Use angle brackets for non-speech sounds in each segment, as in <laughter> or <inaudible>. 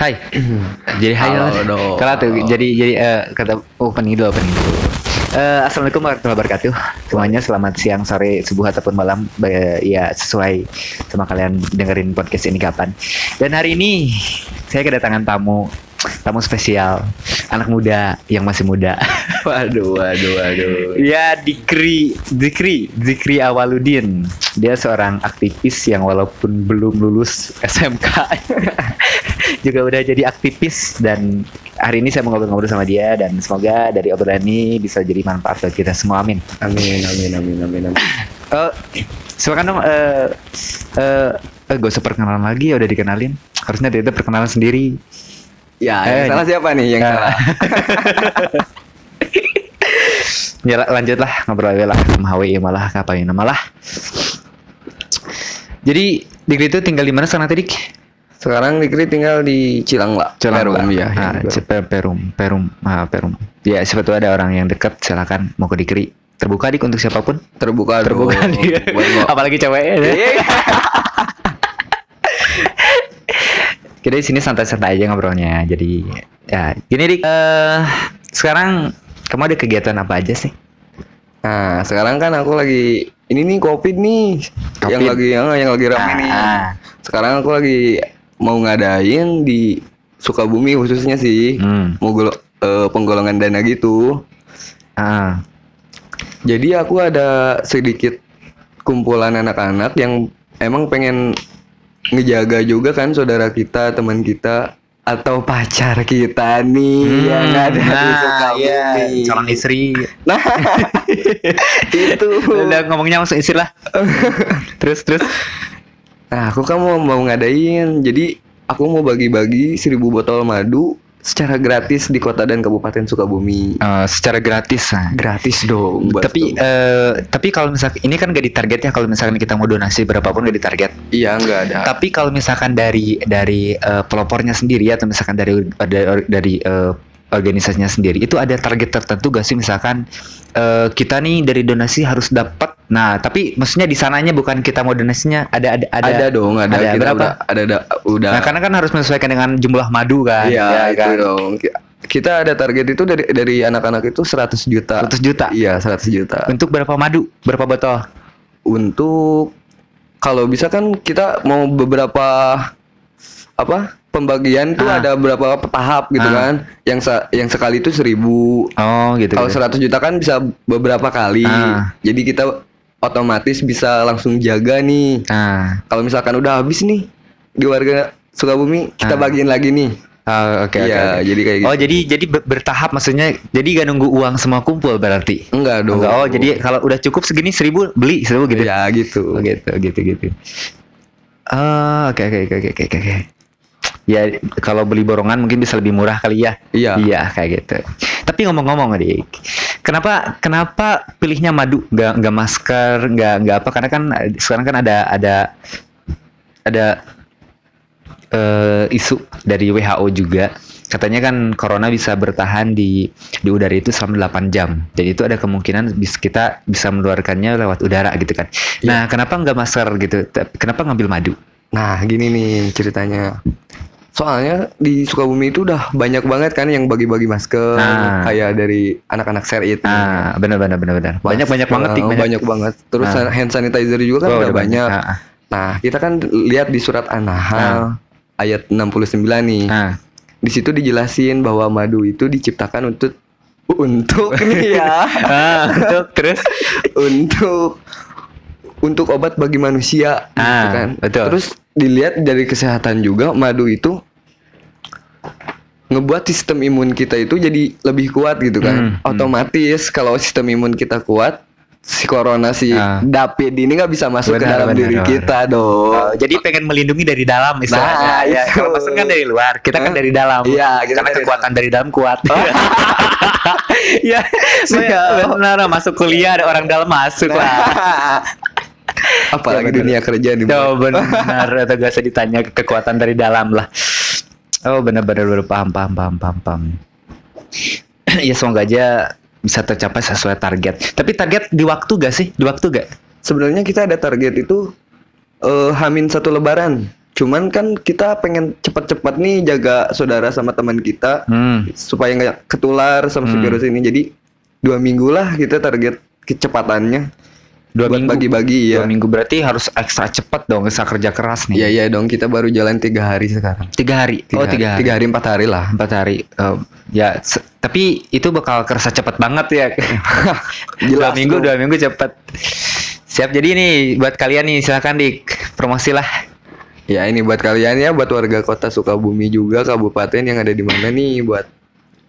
Hai. <clears throat> jadi hai. Kalau tuh jadi jadi eh, kata opening dulu opening dulu. Eh, Assalamualaikum warahmatullahi wabarakatuh. Semuanya selamat siang, sore, subuh ataupun malam. Ba- ya sesuai sama kalian dengerin podcast ini kapan. Dan hari ini saya kedatangan tamu tamu spesial, anak muda yang masih muda. <laughs> Waduh, waduh, waduh. Ya Dikri. Dikri. Dikri Awaludin. Dia seorang aktivis yang walaupun belum lulus SMK <laughs> Juga udah jadi aktivis. Dan hari ini saya mau ngobrol-ngobrol sama dia. Dan semoga dari obrolan ini bisa jadi manfaat buat kita semua. Amin. Amin, amin, amin, amin, amin. Eh, <laughs> Silakan dong eh eh eh, Gak usah perkenalan lagi. Ya udah dikenalin. Harusnya dia itu perkenalan sendiri Ya, Eh, yang salah siapa nih? Yang eh. salah. <laughs> Ya la- lanjut lah ngobrol aja lah sama HWI malah ngapain malah. Jadi Dikri itu tinggal di mana sekarang tadi? Sekarang Dikri tinggal di Cilangla, Perum ya. Ah, Pe- Perum, Perum, ah, Perum. Ya tahu ada orang yang dekat silakan mau ke Dikri. Terbuka dik untuk siapa pun. Terbuka, Terbuka ngo- <laughs> Apalagi cewek. ya. <laughs> Kita di sini santai-santai aja ngobrolnya. Jadi ya gini dik. Eh sekarang kamu ada kegiatan apa aja sih? Nah, sekarang kan aku lagi ini nih Covid nih. Yang Covid. lagi yang, yang lagi rame Ah, nih. ah. Sekarang aku lagi mau ngadain di Sukabumi khususnya sih. Hmm. Mau golo- eh, penggolongan dana gitu. Ah. Jadi aku ada sedikit kumpulan anak-anak yang emang pengen ngejaga juga kan saudara kita, teman kita atau pacar kita nih yang Hmm, ada di nah, Sukabumi. iya, calon istri. Nah, <laughs> itu. Udah ngomongnya langsung istri lah. terus terus. Nah, aku kan mau mau ngadain. Jadi aku mau bagi-bagi 1000 botol madu secara gratis di kota dan kabupaten Sukabumi. Eh, secara gratis. nah. Gratis dong. buat Tapi eh tapi kalau misalkan ini kan gak ditarget ya kalau misalkan kita mau donasi berapapun gak ditarget. iya nggak ada. Tapi kalau misalkan dari dari eh, pelopornya sendiri atau misalkan dari dari, dari eh, organisasinya sendiri itu ada target tertentu gak sih misalkan eh, kita nih dari donasi harus dapat. Nah, tapi maksudnya di sananya bukan kita mau donasinya ada ada ada. ada, dong, ada. ada Kita berapa? udah ada, ada udah. Nah, karena kan harus menyesuaikan dengan jumlah madu kan. Iya, ya itu kan? dong. Ki- Kita ada target itu dari dari anak-anak itu 100 juta. 100 juta. Iya, 100 juta. Untuk berapa madu? Berapa botol? Untuk kalau bisa kan kita mau beberapa apa? Pembagian tuh Ah. ada beberapa tahap gitu Ah. kan. Yang sa- yang sekali itu 1000. Oh, gitu. Kalau gitu. 100 juta kan bisa beberapa kali. Ah. Jadi kita otomatis bisa langsung jaga nih. Nah, Kalau misalkan udah habis nih di warga Sukabumi, kita Ah. bagiin lagi nih. oh, oke oke. Iya, jadi kayak gitu. Oh, jadi jadi ber- bertahap maksudnya. Jadi gak nunggu uang semua kumpul berarti. Enggak dong. Enggak, oh, jadi kalau udah cukup segini seribu beli seribu gitu. ya gitu. Oh, gitu, gitu, gitu. Oh, oke, oke, oke, oke, oke, oke. Ya, kalau beli borongan mungkin bisa lebih murah kali ya. Iya. Iya, kayak gitu. Tapi ngomong-ngomong, Dik, kenapa kenapa pilihnya madu, nggak nggak masker, nggak nggak apa? Karena kan sekarang kan ada ada ada eh, isu dari WHO juga. Katanya kan corona bisa bertahan di di udara itu selama 8 jam. Jadi itu ada kemungkinan bis kita bisa meluarkannya lewat udara gitu kan. Nah, kenapa nggak masker gitu? Tapi Kenapa ngambil madu? Nah, gini nih ceritanya. Soalnya di Sukabumi itu udah banyak banget kan yang bagi-bagi masker Nah. kayak dari anak-anak seri itu. Ah, benar benar benar benar. Banyak banyak banget, Eh, banyak. banget. Terus Ah. hand sanitizer juga kan Oh, udah banyak. Ah, ah. Nah, kita kan lihat di surat An-Nahl ayat 69 nih. Ah. Di situ dijelasin bahwa madu itu diciptakan untuk untuk <laughs> nih ya. Ah, untuk terus <laughs> untuk untuk obat bagi manusia gitu Ah, kan. betul. Terus dilihat dari kesehatan juga madu itu ngebuat sistem imun kita itu jadi lebih kuat gitu kan. Hmm, hmm. Otomatis kalau sistem imun kita kuat si corona si Ah. David ini nggak bisa masuk ke Benar, dalam benar, diri benar. kita dong. Oh, jadi pengen melindungi dari dalam istilahnya. Nah, ya, kalau pesen kan dari luar, kita kan dari dalam. Iya, kita Karena dari kekuatan dari dalam kuat. <laughs> Iya, Siap. benar. Masuk kuliah ada orang dalam masuk lah. Apalagi Ya, dunia kerja nih. Oh benar, atau gak usah ditanya kekuatan dari dalam lah. Oh benar-benar benar paham paham paham paham paham. <clears throat> ya semoga aja bisa tercapai sesuai target. Tapi target di waktu gak sih? Di waktu gak? Sebenarnya kita ada target itu eh, Hamin satu Lebaran. Cuman kan kita pengen cepat-cepat nih jaga saudara sama teman kita Hmm. supaya nggak ketular sama si Hmm. virus ini. Jadi dua minggu lah kita target kecepatannya. Dua buat minggu. bagi-bagi ya. Dua minggu berarti harus ekstra cepat dong, ekstra kerja keras nih. Iya iya dong kita baru jalan tiga hari sekarang. Tiga hari. oh tiga hari. Tiga hari empat hari lah. Empat hari. Eh, ya, tapi itu bakal kerasa cepat banget ya. <laughs> dua minggu, tuh. dua minggu cepat. Siap. Jadi nih buat kalian nih silakan di promosi lah. Ya ini buat kalian ya, buat warga kota Sukabumi juga, kabupaten yang ada di mana nih, buat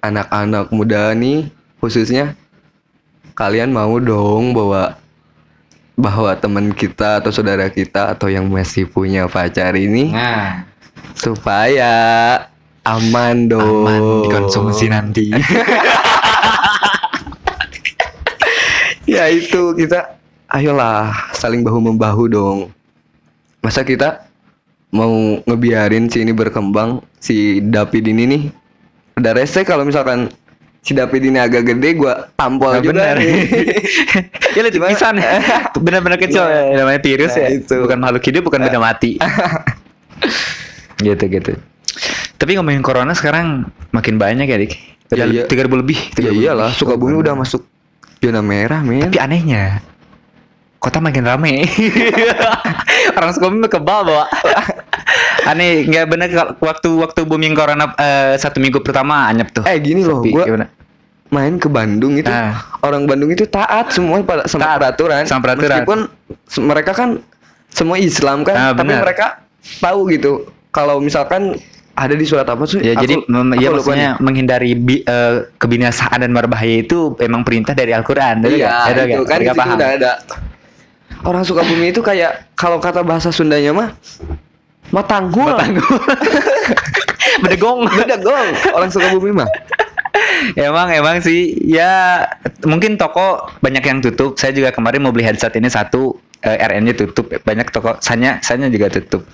anak-anak muda nih, khususnya kalian mau dong bawa bahwa teman kita atau saudara kita atau yang masih punya pacar ini Nah, supaya aman dong. aman dikonsumsi nanti. <laughs> ya itu kita ayolah saling bahu membahu dong masa kita mau ngebiarin si ini berkembang si David ini nih udah rese kalau misalkan si David ini agak gede gua tampol Nah, juga benar. nih. <laughs> ya lihat Gimana? pisan. <laughs> Benar-benar kecil ya, namanya virus nah, ya. itu. Bukan makhluk hidup, bukan benda <laughs> mati. gitu gitu. Tapi ngomongin corona sekarang makin banyak ya, Dik. Ya, iya. Tiga ribu lebih. ya 3.000 iyalah. Sukabumi udah masuk zona merah men Tapi anehnya, kota makin rame. Orang Sukabumi kebal bawa. Aneh, nggak bener kalau waktu waktu booming corona eh, satu minggu pertama anyep tuh. eh gini loh gimana? main ke Bandung itu Ah. orang Bandung itu taat semua pada sama Taat, peraturan sama peraturan. meskipun mereka kan semua Islam kan Ah, tapi mereka tahu gitu kalau misalkan ada di surat apa sih Ya Aku- jadi mem- aku ya maksudnya nih. menghindari bi- eh, kebinasaan dan berbahaya itu emang perintah dari Al-Qur'an. iya? Betul itu kan paham. udah ada orang Sukabumi itu kayak kalau kata bahasa Sundanya mah matanggul <laughs> Bedegong. beda gong orang Sukabumi mah emang emang sih ya mungkin toko banyak yang tutup. Saya juga kemarin mau beli headset ini satu eh, RN-nya tutup. Banyak toko sanya sanya juga tutup.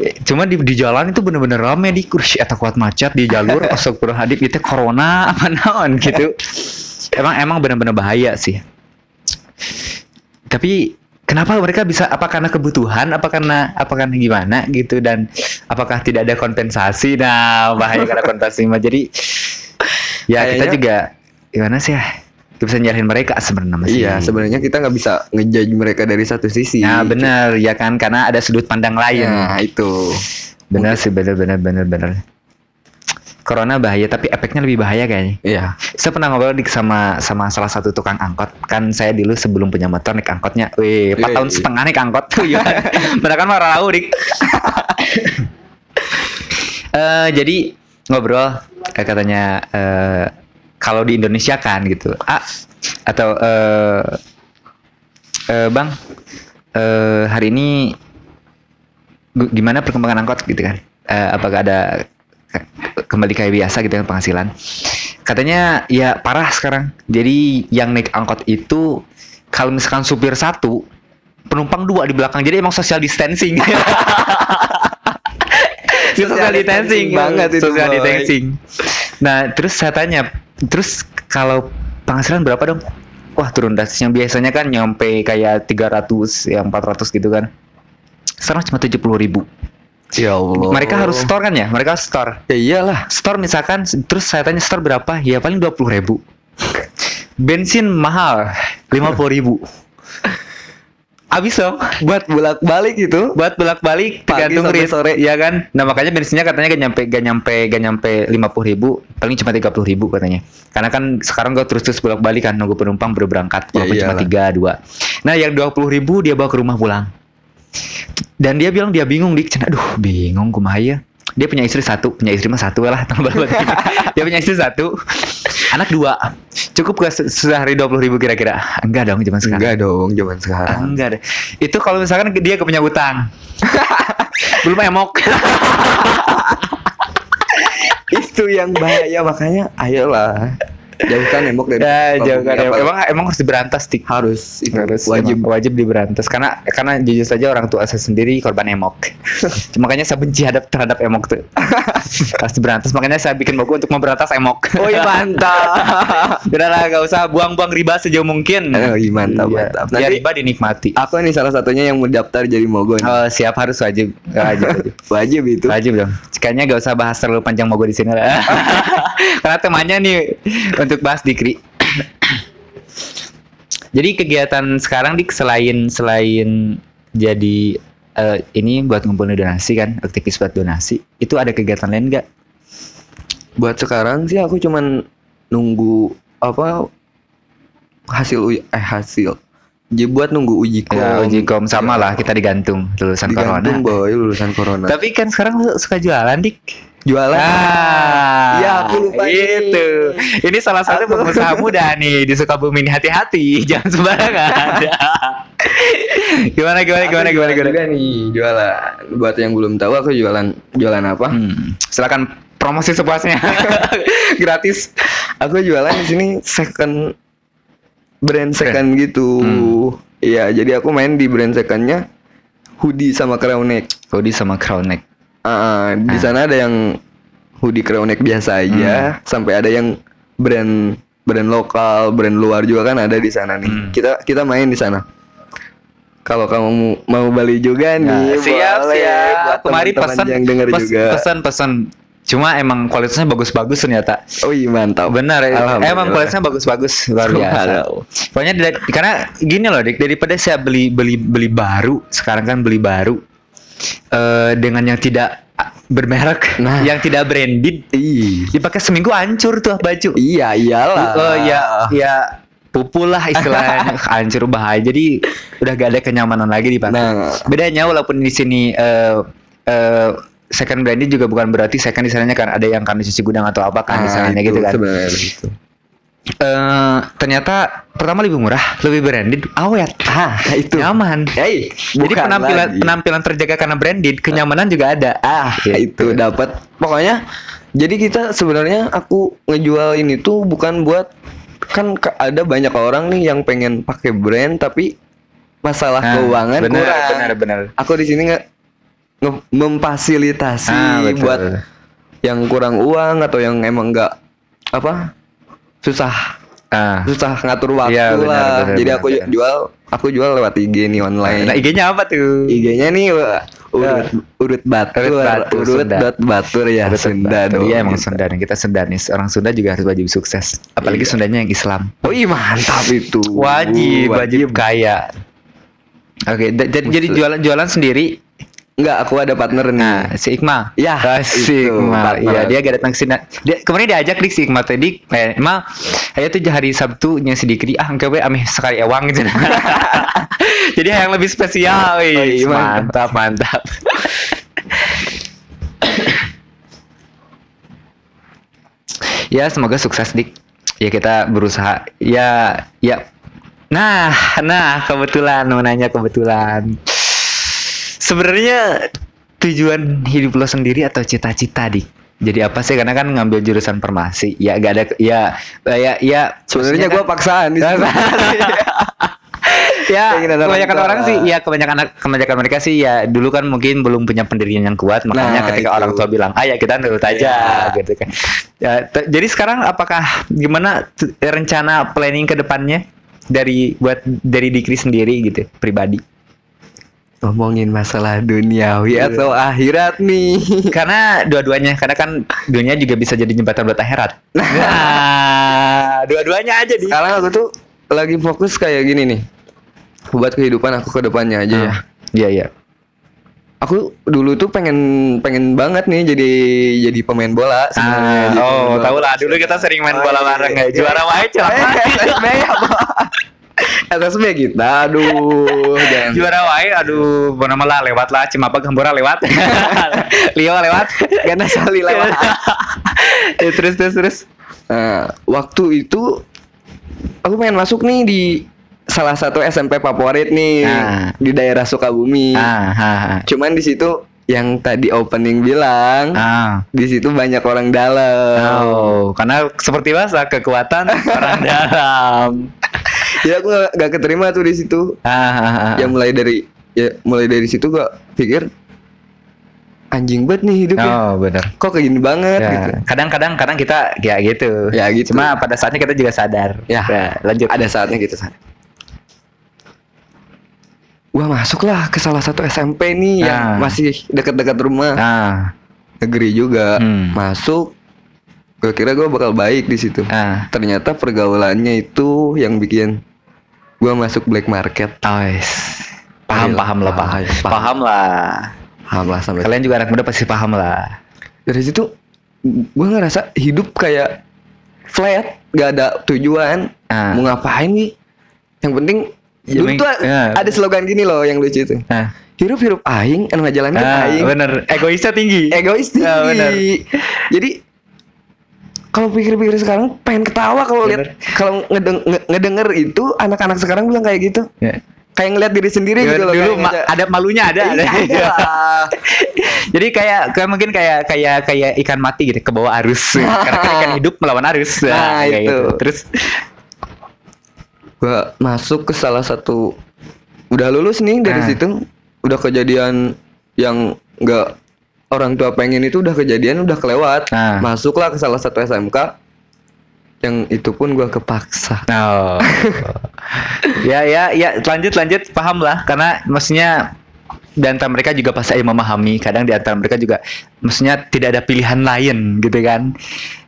Eh, Cuma di, di jalan itu bener-bener rame di kursi atau kuat macet di jalur <laughs> Astagfirullahaladzim itu corona apa naon gitu. <laughs> Emang emang bener-bener bahaya sih. Tapi kenapa mereka bisa apa karena kebutuhan apa karena apa karena gimana gitu dan apakah tidak ada kompensasi? Nah bahaya karena kompensasi mah jadi ya kita Kayaknya- juga gimana sih ya Kita bisa nyalahin mereka sebenarnya masih iya sebenarnya kita nggak bisa ngejudge mereka dari satu sisi. Nah benar ya kan karena ada sudut pandang lain. Nah itu. Benar sih benar benar benar benar Corona bahaya tapi efeknya lebih bahaya kayaknya. Iya. Saya pernah ngobrol dik sama sama salah satu tukang angkot. Kan saya dulu sebelum punya motor naik angkotnya wih empat Wih. tahun setengah naik angkot. <laughs> Tuh ya bener kan marah tahu dik <laughs> Eh, jadi ngobrol katanya eh, kalau di Indonesia kan gitu. Ah atau eh eh, bang eh, hari ini gimana perkembangan angkot gitu kan? Eh, apakah ada kembali kayak biasa gitu kan penghasilan. Katanya ya parah sekarang. Jadi yang naik angkot itu kalau misalkan supir satu penumpang dua di belakang. Jadi emang social distancing. <laughs> Social distancing banget itu, social distancing. Nah terus saya tanya terus kalau penghasilan berapa dong? Wah turun drastis. Yang biasanya kan nyampe kayak 300 yang 400 gitu kan. Sekarang cuma 70 ribu ya Allah. Mereka harus store kan ya? Mereka store. Ya iyalah. Store misalkan terus saya tanya store berapa? Ya paling 20 ribu. Bensin mahal 50 ribu. Habis dong buat bolak balik itu. Buat bolak balik Pagi tergantung rit sore. ya kan? Nah makanya bensinnya katanya gak nyampe gak nyampe gak nyampe 50 ribu. Paling cuma 30 ribu katanya. Karena kan sekarang gue terus terus bolak balik kan nunggu penumpang baru berangkat. Ya walaupun cuma iyalah. tiga dua. Nah yang 20 ribu dia bawa ke rumah pulang dan dia bilang dia bingung dik. Cina, aduh bingung kumaha ya dia punya istri satu punya istri mah satu lah <laughs> dia punya istri satu anak dua. Cukup gak se- sehari dua puluh ribu kira-kira. Enggak dong zaman sekarang. Enggak dong zaman sekarang. Enggak deh. Itu kalau misalkan dia punya utang. <laughs> Belum emok. <laughs> Itu yang bahaya makanya ayolah Jauhkan emok dari Ya, Sukabumi, jauh kan. apa- Emang emang harus diberantas, Dik. harus itu Harus wajib emang wajib diberantas karena karena jujur saja orang tua saya sendiri korban emok. <laughs> Makanya saya benci hadap terhadap emok tuh. <laughs> harus diberantas. Makanya saya bikin buku untuk memberantas emok. Oh iya mantap. <laughs> Udah lah, gak usah buang-buang riba sejauh mungkin. Oh, iya, mantap, Iya. mantap. Ya, Nanti- riba dinikmati. Aku nih salah satunya yang mau daftar jadi mogo nih. Oh, siap harus wajib. Wajib. wajib. Wajib itu. Wajib dong. Kayaknya gak usah bahas terlalu panjang mogo di sini lah. Karena temanya nih untuk bahas dikri. Jadi kegiatan sekarang dik selain selain jadi eh, ini buat ngumpulin donasi kan, aktivis buat donasi, itu ada kegiatan lain nggak? Buat sekarang sih aku cuman nunggu apa hasil eh hasil. Jadi buat nunggu uji kom. Ya, uji kom sama lah kita digantung lulusan Digantung corona. boy lulusan corona. Tapi kan sekarang lu suka jualan dik. Jualan. Ah, Ya, aku lupa itu. Ini salah satu Aku- pengusaha muda nih di Sukabumi ini hati-hati, <laughs> jangan sembarangan. gimana <laughs> gimana gimana Aku gimana jualan gimana. juga nih jualan. Buat yang belum tahu aku jualan jualan apa? Hmm, silakan promosi sepuasnya. <laughs> Gratis. Aku jualan di sini second brand second gitu. Hmm. Iya, jadi aku main di brand secondnya hoodie sama crown neck. Hoodie sama crown neck. Ah, di Ah. sana ada yang hoodie crown neck biasa aja, Hmm. sampai ada yang brand brand lokal, brand luar juga kan ada di sana nih. Hmm. Kita kita main di sana. Kalau kamu mau, beli juga nih, Nah, siap boleh. siap. Buat Kemari pesan yang denger pes- juga. pesan pesan. Cuma emang kualitasnya bagus-bagus ternyata. Oh iya mantap. Benar, Alhamdulillah. emang kualitasnya bagus-bagus luar biasa. Pokoknya dari- karena gini loh, Dik, daripada saya beli beli beli baru, sekarang kan beli baru eh dengan yang tidak bermerek, Nah. yang tidak branded, Ih. dipakai seminggu hancur tuh baju. Iya iyalah. Oh ya ya pupul lah istilahnya <laughs> hancur bahaya. Jadi udah gak ada kenyamanan lagi dipakai. Nah. Bedanya walaupun di sini eh eh, second branded juga bukan berarti second di sananya kan ada yang kan cuci gudang atau apa kan di Ah, itu gitu kan. Sebenarnya. Eh, ternyata pertama lebih murah, lebih branded, awet, Ah, <laughs> itu. nyaman. Hey, Jadi penampilan lagi. penampilan terjaga karena branded, kenyamanan juga ada. ah <laughs> itu dapat. Pokoknya jadi kita sebenarnya aku ngejual ini tuh bukan buat kan ada banyak orang nih yang pengen pakai brand tapi masalah Nah, keuangan benar, kurang. benar, benar. Aku di sini nggak memfasilitasi Ah, betul. buat yang kurang uang atau yang emang nggak apa susah Ah. susah ngatur waktu Iya, benar, lah. benar, Jadi benar, aku benar. jual aku jual lewat IG nih online. Nah, IG-nya apa tuh? IG-nya nih wah, urut urut batur Urut Batur, urut dot batur ya Urut Sunda Batur. dong. Iya emang. Sunda nih. Kita Sunda nih. Orang Sunda juga harus wajib sukses. Apalagi Iya. Sundanya yang Islam. Oh iya mantap itu. Wajib, wajib kaya. Oke, da- jadi jadi Buset. jualan jualan sendiri. Enggak, aku ada partner nih. Nah, si Ikma. Ya, Ah, si partner. Iya, dia gak datang ke sini. Dia kemarin diajak dik si Ikma tadi. Eh, Ima, ayo tuh hari Sabtu nya si Dikri. Ah, engke we ameh sekali ewang gitu. <laughs> Jadi yang lebih spesial, wih. Oh, iya, mantap, mantap. ya, semoga sukses dik. Ya kita berusaha. Ya, ya. Nah, nah kebetulan mau nanya kebetulan. Sebenarnya tujuan hidup lo sendiri atau cita-cita dik? Jadi apa sih? Karena kan ngambil jurusan farmasi. Ya gak ada. Ya, ya, ya. Sebenarnya maksudnya gua paksaan di <laughs> ya kebanyakan orang sih ya kebanyakan kebanyakan mereka sih ya dulu kan mungkin belum punya pendirian yang kuat makanya Nah, ketika itu. orang tua bilang ah ya kita nurut aja Ya. gitu kan ya, jadi sekarang apakah gimana rencana planning ke depannya dari buat dari Dikri sendiri gitu pribadi Ngomongin masalah duniawi Iya. atau akhirat nih. <laughs> karena dua-duanya karena kan dunia juga bisa jadi jembatan buat akhirat nah dua-duanya aja di Sekarang aku tuh lagi fokus kayak gini nih. Buat kehidupan aku ke depannya aja ya. iya iya Aku dulu tuh pengen pengen banget nih jadi jadi pemain bola sebenarnya. Ah, pemain oh, bola. tahu lah dulu kita sering main bola Oh, iya. bareng ya. Juara wae celaka. <laughs> SSB kita, aduh, jangan. Juara wae aduh mana malah lewat lah Cimapa Gambora lewat. <laughs> Leo lewat. Gana sali lewat. Ya, terus terus terus. Nah, waktu itu aku pengen masuk nih di salah satu SMP favorit nih Ah. di daerah Sukabumi. Ah, ah, ah. Cuman di situ yang tadi opening bilang Ah. di situ banyak orang dalam. Oh, karena seperti bahasa kekuatan orang <laughs> dalam. Ya aku gak, keterima tuh di situ. Ah, ah, ah. Ya mulai dari ya mulai dari situ gua pikir anjing banget nih hidupnya. Oh, benar. Kok kayak gini banget Ya, gitu. kadang-kadang kadang kita ya gitu. Ya, gitu. Cuma pada saatnya kita juga sadar. Ya. lanjut. Ada saatnya gitu saat. Gua masuklah ke salah satu SMP nih yang Ah. masih dekat-dekat rumah. Ah, Negeri juga. Hmm. Masuk. Gue kira gue bakal baik di situ. ah. Ternyata pergaulannya itu yang bikin gua masuk black market. Yes. Paham, paham lah, paham. paham. Paham lah. Paham lah sampai Kalian juga anak muda pasti paham lah. dari situ gue ngerasa hidup kayak flat gak ada tujuan Ah. mau ngapain nih yang penting Ya, dulu tuh ya. ada slogan gini loh yang lucu itu Ah, hirup hirup aing anu ngajalanin ah, aing bener. Egoisnya tinggi. egois tinggi Ah, bener. jadi kalau pikir-pikir sekarang pengen ketawa kalau lihat kalau ngedeng- nge- ngedenger itu anak-anak sekarang bilang kayak gitu Ya. kayak ngeliat diri sendiri Ya, gitu loh dulu ma- ngaja- ada malunya ada, ada. Iya, ada. <laughs> Jadi kayak kayak mungkin kayak kayak kayak ikan mati gitu ke bawah arus. <laughs> Karena kan ikan hidup melawan arus. Nah, kayak itu. gitu. Terus gua masuk ke salah satu udah lulus nih dari Ah. situ udah kejadian yang nggak orang tua pengen itu udah kejadian udah kelewat Ah. masuklah ke salah satu SMK yang itu pun gua kepaksa Oh. <laughs> ya ya ya lanjut lanjut paham lah karena maksudnya di antara mereka juga pasti ada memahami kadang di antara mereka juga maksudnya tidak ada pilihan lain gitu kan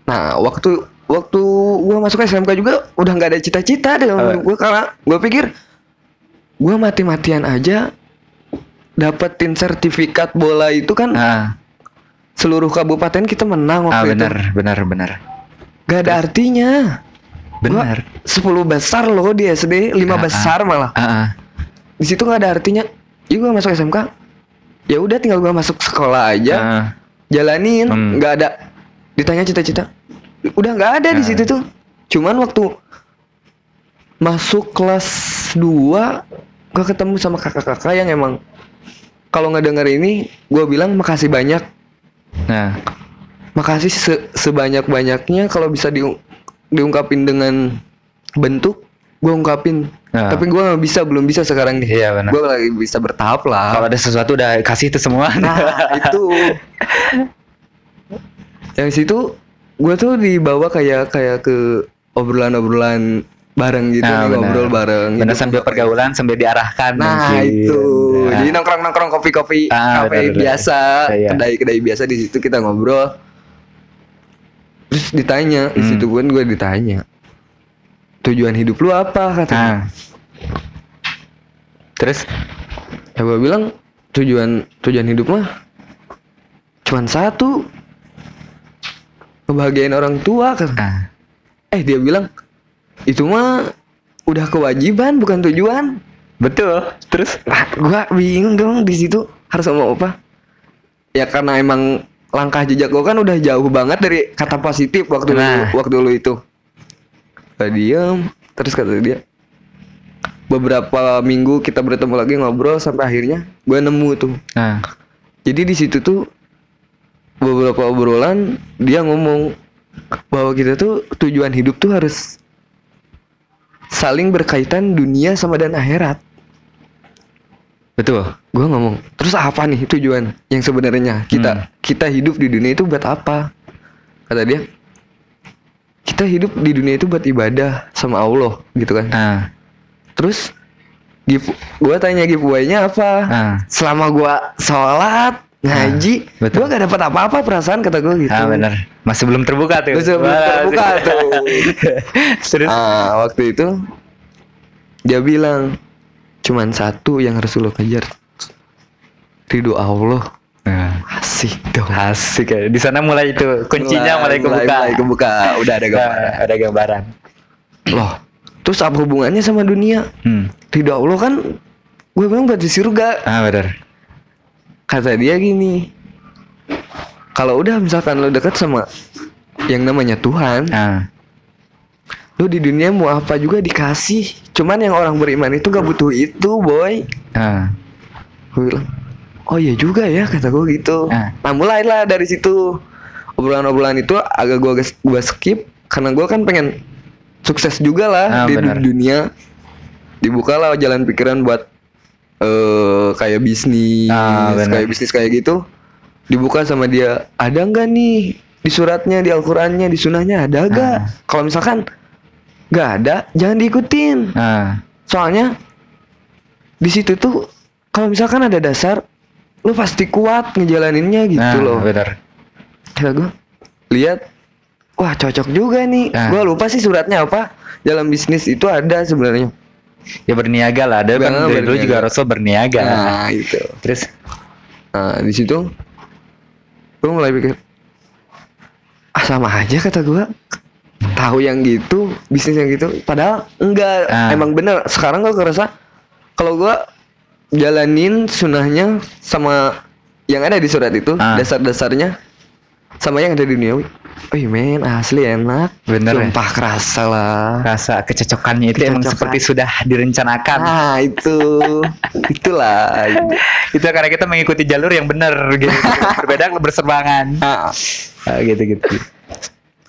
nah waktu waktu gua masuk SMK juga udah nggak ada cita-cita deh Apa? gua karena gua pikir gua mati-matian aja dapetin sertifikat bola itu kan ah, seluruh kabupaten kita menang ah waktu itu benar benar benar gak ada artinya benar 10 besar loh di SD, 5 Ah, besar malah. ah, ah. Di situ nggak ada artinya. Ya gua masuk SMK. Ya udah tinggal gua masuk sekolah aja, Ah, jalanin, Hmm. nggak ada ditanya cita-cita. Udah nggak ada di Ah. situ tuh. Cuman waktu masuk kelas 2 gua ketemu sama kakak-kakak yang emang kalau ngedenger ini gua bilang makasih banyak. nah Makasih se- sebanyak-banyaknya kalau bisa diung- diungkapin dengan bentuk gua ungkapin. Ah. Tapi gua nggak bisa, belum bisa sekarang nih. iya Gua lagi bisa bertahap lah. kalau ada sesuatu udah kasih itu semua Nah, <laughs> itu. Yang situ gua tuh dibawa kayak kayak ke obrolan-obrolan bareng gitu Nah, nih, ngobrol bareng. Hidup sambil pergaulan sambil diarahkan Nah, mungkin. itu. Nah. Jadi nongkrong-nongkrong kopi-kopi Ah, kafe benar, benar. biasa, Iya. kedai-kedai biasa di situ kita ngobrol. Terus ditanya, di Hmm. situ pun gue ditanya. Tujuan hidup lu apa katanya? Ah. terus Ya gue bilang tujuan tujuan hidup mah cuman satu. Kebahagiaan orang tua kan. ah. Eh dia bilang itu mah udah kewajiban bukan tujuan. betul terus Nah, gua bingung dong di situ harus ngomong apa. Ya karena emang langkah jejak gua kan udah jauh banget dari kata positif waktu Nah. dulu, waktu dulu itu. Gak diem, terus kata dia. Beberapa minggu kita bertemu lagi ngobrol sampai akhirnya gua nemu tuh. nah Jadi di situ tuh beberapa obrolan dia ngomong bahwa kita tuh tujuan hidup tuh harus saling berkaitan dunia sama dan akhirat. betul Gue ngomong, terus apa nih tujuan yang sebenarnya kita Hmm. kita hidup di dunia itu buat apa? Kata dia, kita hidup di dunia itu buat ibadah sama Allah gitu kan. ah Terus gue tanya giveaway-nya apa? ah Selama gue sholat ngaji, Ah, betul. gue gak dapat apa-apa perasaan kata gue gitu. Ah benar. Masih belum terbuka tuh. Masih belum terbuka tuh. <laughs> Terus Ah, waktu itu dia bilang cuman satu yang harus lo kejar. Ridho Allah. nah, Asik dong. asik ya. Di sana mulai itu kuncinya mulai, kebuka. Mulai, kebuka. Udah ada gambaran. Nah, ada gambaran. Loh, terus apa hubungannya sama dunia? Hmm. Ridho Allah kan gue bilang buat di surga. Ah benar. Kata dia gini. Kalau udah misalkan lo dekat sama yang namanya Tuhan, Ah. lu di dunia mau apa juga dikasih. Cuman yang orang beriman itu gak butuh itu, boy. Ah. Gue bilang, oh iya juga ya kata gue gitu Ah. nah mulailah dari situ obrolan-obrolan itu agak gue gue skip karena gue kan pengen sukses juga lah Ah, di benar. dunia dibukalah jalan pikiran buat eh kayak bisnis Ah, benar. kayak bisnis kayak gitu dibuka sama dia ada nggak nih di suratnya di Al-Qur'annya di sunahnya ada nggak Ah. kalau misalkan nggak ada jangan diikutin Nah, soalnya di situ tuh kalau misalkan ada dasar lu pasti kuat ngejalaninnya gitu nah, loh benar. kata gue lihat wah cocok juga nih Nah. gua lupa sih suratnya apa dalam bisnis itu ada sebenarnya Ya berniaga lah. Ada kan dari dulu juga Rasul berniaga. nah itu Terus nah di situ gue mulai pikir ah sama aja kata gua tahu yang gitu bisnis yang gitu padahal enggak Ah. emang bener sekarang gua kerasa kalau gua jalanin sunahnya sama yang ada di surat itu Ah. dasar-dasarnya sama yang ada di duniawi oh men asli enak Bener ya? sumpah kerasa lah rasa kecocokannya itu emang Kecocokan. seperti sudah direncanakan. ah itu <laughs> itulah itu karena kita mengikuti jalur yang benar gitu. <laughs> Berbeda berserbangan. ah. Ah, gitu gitu.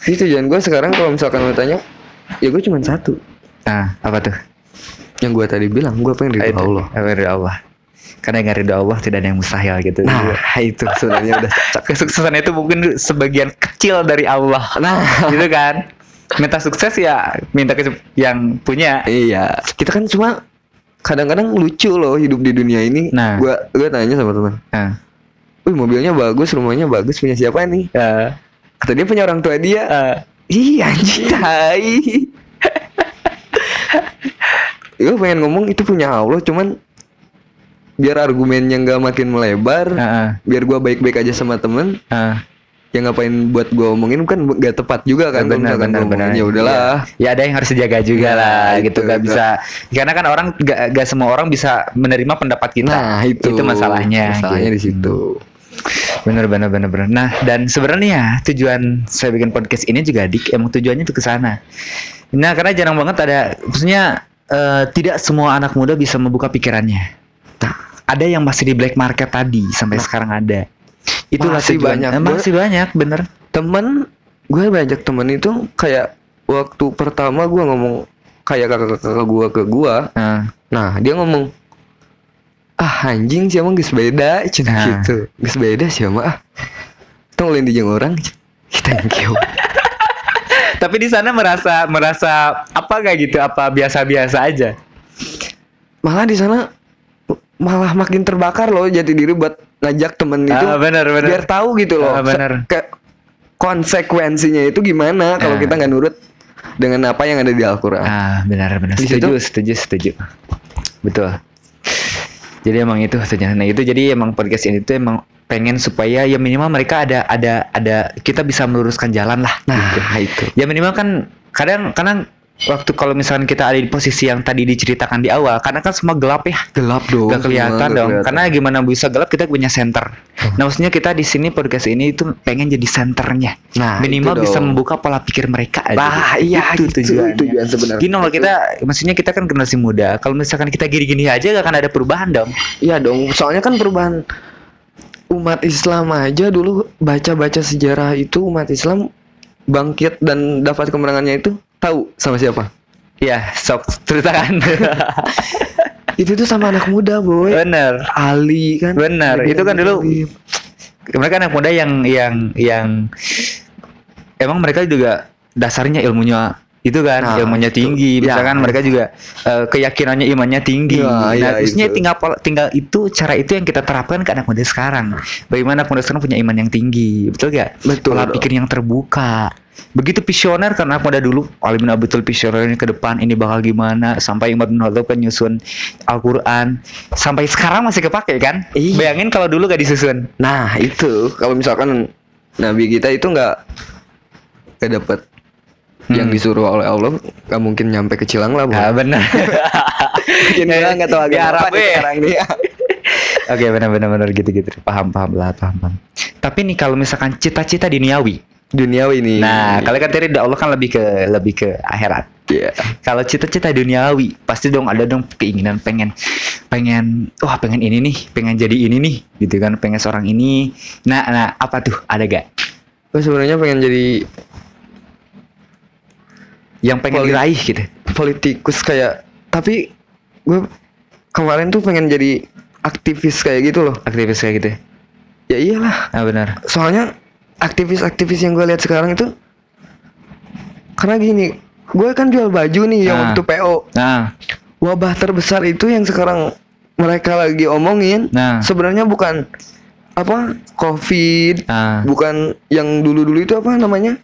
Ini tujuan gue sekarang kalau misalkan lo tanya, ya gue cuma satu. Nah, apa tuh? Yang gue tadi bilang, gue pengen ridho Itu, Allah. apa ridho Allah. Karena yang ridho Allah tidak ada yang mustahil gitu. Nah, itu sebenarnya udah cocok. <laughs> kesuksesan itu mungkin sebagian kecil dari Allah. Nah, <laughs> gitu kan? Minta sukses ya minta ke yang punya. iya. Kita kan cuma kadang-kadang lucu loh hidup di dunia ini. Nah. Gue gue tanya sama teman, Nah, wih mobilnya bagus, rumahnya bagus, punya siapa nih? eh, Kata dia punya orang tua dia. eh, Ih anjing tai. <laughs> gue pengen ngomong itu punya Allah, cuman biar argumennya nggak makin melebar, eh, eh, biar gue baik-baik aja sama temen, eh. ya ngapain buat gue omongin kan gak tepat juga kan benar benar benar. ya udahlah. Ya ada yang harus dijaga juga Nah, lah itu, gitu. Gak itu. bisa karena kan orang gak, gak semua orang bisa menerima pendapat kita. Nah itu. Masalahnya masalahnya di gitu. situ. Bener bener bener bener nah dan sebenarnya tujuan saya bikin podcast ini juga dik emang tujuannya tuh ke sana. Nah karena jarang banget ada maksudnya eh, tidak semua anak muda bisa membuka pikirannya. Ada yang masih di black market tadi sampai sekarang ada itulah Masih tujuan- banyak. eh, masih banyak bener temen gue banyak temen itu kayak waktu pertama gue ngomong kayak kakak-kakak gue ke gue nah, nah dia ngomong ah anjing sih emang geus beda cina Nah. gitu geus beda sih emang ah tong lain dijeng orang <laughs> thank you <laughs> Tapi di sana merasa merasa apa gak gitu? Apa biasa-biasa aja? malah di sana malah makin terbakar loh jati diri buat ngajak temen itu Ah, benar benar. biar tahu gitu loh Ah, benar. se- ke- konsekuensinya itu gimana kalau Ah. kita nggak nurut dengan apa yang ada di Al-Quran Ah, benar benar. Di Setuju, setuju, setuju. Betul. Jadi emang itu tujuannya. Nah, itu jadi emang podcast ini tuh emang pengen supaya ya minimal mereka ada ada ada kita bisa meluruskan jalan lah. nah gitu. itu Ya minimal kan kadang kadang waktu kalau misalkan kita ada di posisi yang tadi diceritakan di awal karena kan semua gelap ya gelap dong Gak kelihatan dong. nggak Karena gimana bisa gelap kita punya center. Nah, maksudnya kita di sini podcast ini itu pengen jadi senternya. nah Minimal bisa dong. membuka pola pikir mereka. aja. Nah, iya itu itu tujuannya. tujuan sebenarnya. Gini loh kita, maksudnya kita kan generasi muda. Kalau misalkan kita gini-gini aja gak akan ada perubahan dong. Iya dong, soalnya kan perubahan umat Islam aja dulu baca-baca sejarah itu umat Islam bangkit dan dapat kemenangannya itu tahu sama siapa? Iya, sok ceritakan. <laughs> Itu tuh sama anak muda, boy. Bener, Ali kan. bener. Itu kan dulu mereka anak muda yang yang yang emang mereka juga dasarnya ilmunya itu kan Nah, ilmunya itu. tinggi Ya. misalkan mereka juga eh, keyakinannya imannya tinggi Ya, nah ya, terusnya itu. tinggal tinggal itu cara itu yang kita terapkan ke anak muda sekarang bagaimana anak muda sekarang punya iman yang tinggi betul gak Betul. pola pikir yang terbuka begitu visioner karena anak muda dulu Ali bin Abi Thalib visionernya ke depan ini bakal gimana sampai bin Khattab kan nyusun Al-Quran sampai sekarang masih kepake kan Iya. bayangin kalau dulu gak disusun Nah, itu kalau misalkan nabi kita itu nggak nggak dapat yang Hmm. disuruh oleh Allah, nggak mungkin nyampe ke Cilang lah, boy. Ah benar. <laughs> Mungkin dia nggak tahu agama apa nih ya. sekarang ini. <laughs> Oke benar benar benar gitu gitu. Paham paham lah paham paham. Tapi nih kalau misalkan cita-cita duniawi. Duniawi nih. Nah kalian kan tadi Allah kan lebih ke lebih ke akhirat. Iya. Kalau cita-cita duniawi, pasti dong ada dong keinginan pengen pengen wah pengen ini nih, pengen jadi ini nih, gitu kan, pengen seorang ini. Nah, nah apa tuh? Ada gak? Gue sebenarnya pengen jadi Yang pengen Poli- diraih gitu. politikus kayak tapi gue kemarin tuh pengen jadi aktivis kayak gitu loh. Aktivis kayak gitu. Ya iyalah. Ah benar. Soalnya aktivis-aktivis yang gue lihat sekarang itu karena gini, gue kan jual baju nih yang Ah. waktu PO. Nah, Wabah terbesar itu yang sekarang mereka lagi omongin Nah. sebenarnya bukan apa COVID, nah, bukan yang dulu-dulu itu apa namanya?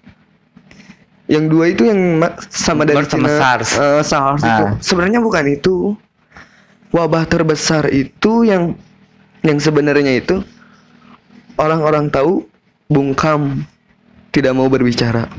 Yang dua itu yang ma- sama dari sama Cina, SARS. eh, SARS itu. Ah. Sebenarnya bukan itu. Wabah terbesar itu yang yang sebenarnya itu orang-orang tahu bungkam tidak mau berbicara.